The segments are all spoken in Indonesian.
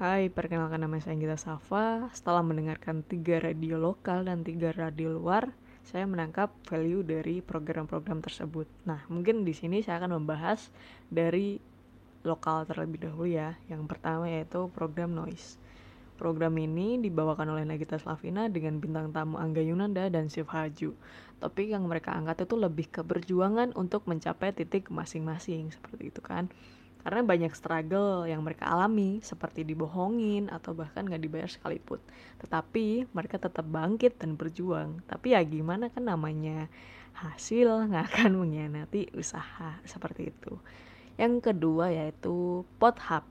Hai, perkenalkan nama saya Gita Safa. Setelah mendengarkan tiga radio lokal dan tiga radio luar, saya menangkap value dari program-program tersebut. Nah, mungkin di sini saya akan membahas dari lokal terlebih dahulu ya. Yang pertama yaitu program Noise. Program ini dibawakan oleh Nagita Slavina dengan bintang tamu Angga Yunanda dan Sif Haju. Topik yang mereka angkat itu lebih ke perjuangan untuk mencapai titik masing-masing, seperti itu kan karena banyak struggle yang mereka alami seperti dibohongin atau bahkan gak dibayar sekalipun. Tetapi mereka tetap bangkit dan berjuang. Tapi ya gimana kan namanya hasil nggak akan mengkhianati usaha seperti itu. Yang kedua yaitu Pot Hub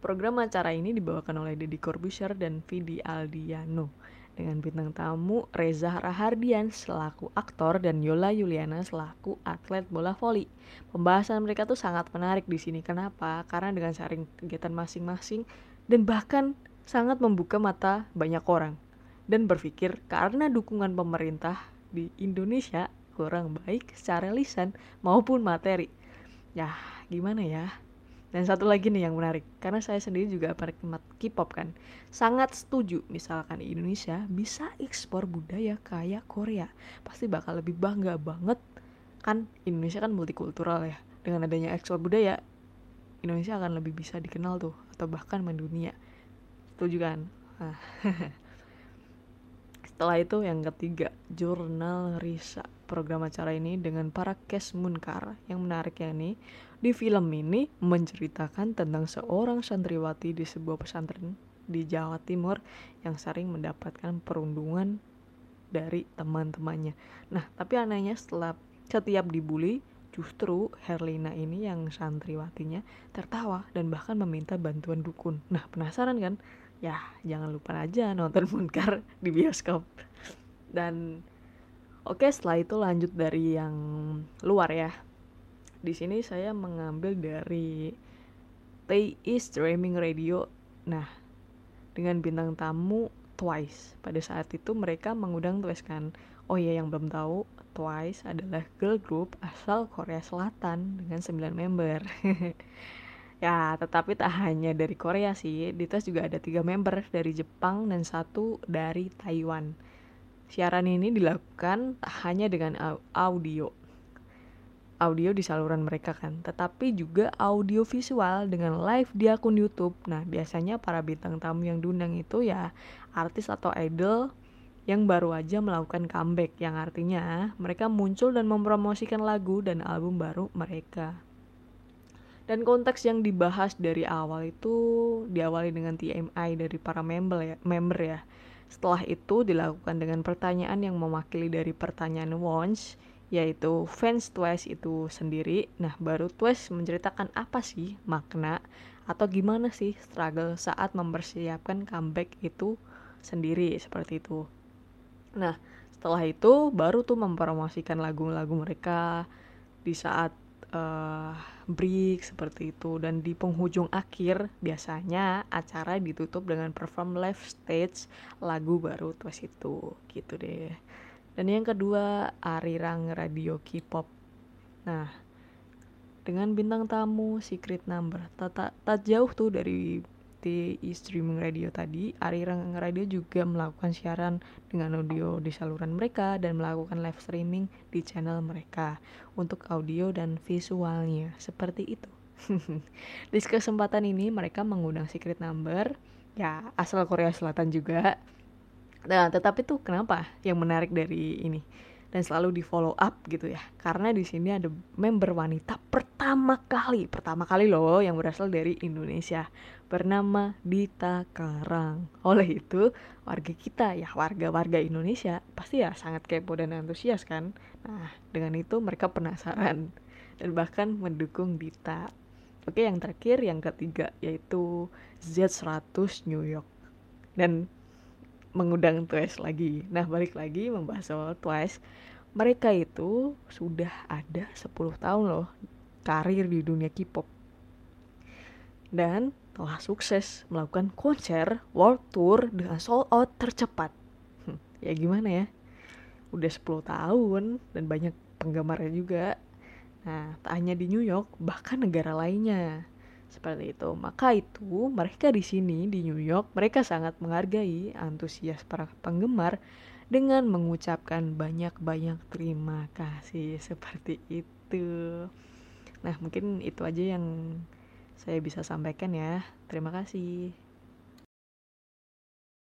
program acara ini dibawakan oleh Deddy Corbuzier dan Vidi Aldiano dengan bintang tamu Reza Rahardian selaku aktor dan Yola Yuliana selaku atlet bola voli. Pembahasan mereka tuh sangat menarik di sini. Kenapa? Karena dengan sharing kegiatan masing-masing dan bahkan sangat membuka mata banyak orang dan berpikir karena dukungan pemerintah di Indonesia kurang baik secara lisan maupun materi. Ya, gimana ya? Dan satu lagi nih yang menarik, karena saya sendiri juga penikmat K-pop kan, sangat setuju misalkan Indonesia bisa ekspor budaya kayak Korea, pasti bakal lebih bangga banget kan Indonesia kan multikultural ya. Dengan adanya ekspor budaya, Indonesia akan lebih bisa dikenal tuh atau bahkan mendunia. Setuju kan? Nah. Setelah itu yang ketiga, jurnal Risa. Program acara ini dengan para Kes Munkar. Yang menariknya nih, di film ini menceritakan tentang seorang santriwati di sebuah pesantren di Jawa Timur yang sering mendapatkan perundungan dari teman-temannya. Nah, tapi anehnya setelah setiap dibully, justru Herlina ini yang santriwatinya tertawa dan bahkan meminta bantuan dukun. Nah, penasaran kan? Ya, jangan lupa aja nonton Munkar di bioskop. Dan oke, setelah itu lanjut dari yang luar ya di sini saya mengambil dari TI Streaming Radio. Nah, dengan bintang tamu Twice. Pada saat itu mereka mengundang Twice kan. Oh iya yang belum tahu, Twice adalah girl group asal Korea Selatan dengan 9 member. ya, tetapi tak hanya dari Korea sih. Di Twice juga ada tiga member dari Jepang dan satu dari Taiwan. Siaran ini dilakukan tak hanya dengan audio, audio di saluran mereka kan, tetapi juga audio visual dengan live di akun YouTube. Nah, biasanya para bintang tamu yang diundang itu ya artis atau idol yang baru aja melakukan comeback yang artinya mereka muncul dan mempromosikan lagu dan album baru mereka. Dan konteks yang dibahas dari awal itu diawali dengan TMI dari para member ya, member ya. Setelah itu dilakukan dengan pertanyaan yang mewakili dari pertanyaan Wons yaitu fans Twice itu sendiri. Nah, baru Twice menceritakan apa sih makna atau gimana sih struggle saat mempersiapkan comeback itu sendiri seperti itu. Nah, setelah itu baru tuh mempromosikan lagu-lagu mereka di saat uh, break seperti itu dan di penghujung akhir biasanya acara ditutup dengan perform live stage lagu baru Twice itu gitu deh. Dan yang kedua, Arirang Radio K-pop. Nah, dengan bintang tamu Secret Number, tak, tak jauh tuh dari TI streaming radio tadi, Arirang Radio juga melakukan siaran dengan audio di saluran mereka dan melakukan live streaming di channel mereka untuk audio dan visualnya. Seperti itu. di kesempatan ini mereka mengundang Secret Number, ya asal Korea Selatan juga, Nah, tetapi tuh kenapa yang menarik dari ini dan selalu di follow up gitu ya? Karena di sini ada member wanita pertama kali, pertama kali loh yang berasal dari Indonesia bernama Dita Karang. Oleh itu, warga kita ya warga-warga Indonesia pasti ya sangat kepo dan antusias kan. Nah, dengan itu mereka penasaran dan bahkan mendukung Dita. Oke, yang terakhir yang ketiga yaitu Z100 New York. Dan mengundang Twice lagi. Nah, balik lagi membahas soal Twice. Mereka itu sudah ada 10 tahun loh karir di dunia K-pop. Dan telah sukses melakukan konser world tour dengan sold out tercepat. Hmm, ya gimana ya? Udah 10 tahun dan banyak penggemarnya juga. Nah, tak hanya di New York, bahkan negara lainnya. Seperti itu. Maka itu, mereka di sini di New York, mereka sangat menghargai antusias para penggemar dengan mengucapkan banyak-banyak terima kasih seperti itu. Nah, mungkin itu aja yang saya bisa sampaikan ya. Terima kasih.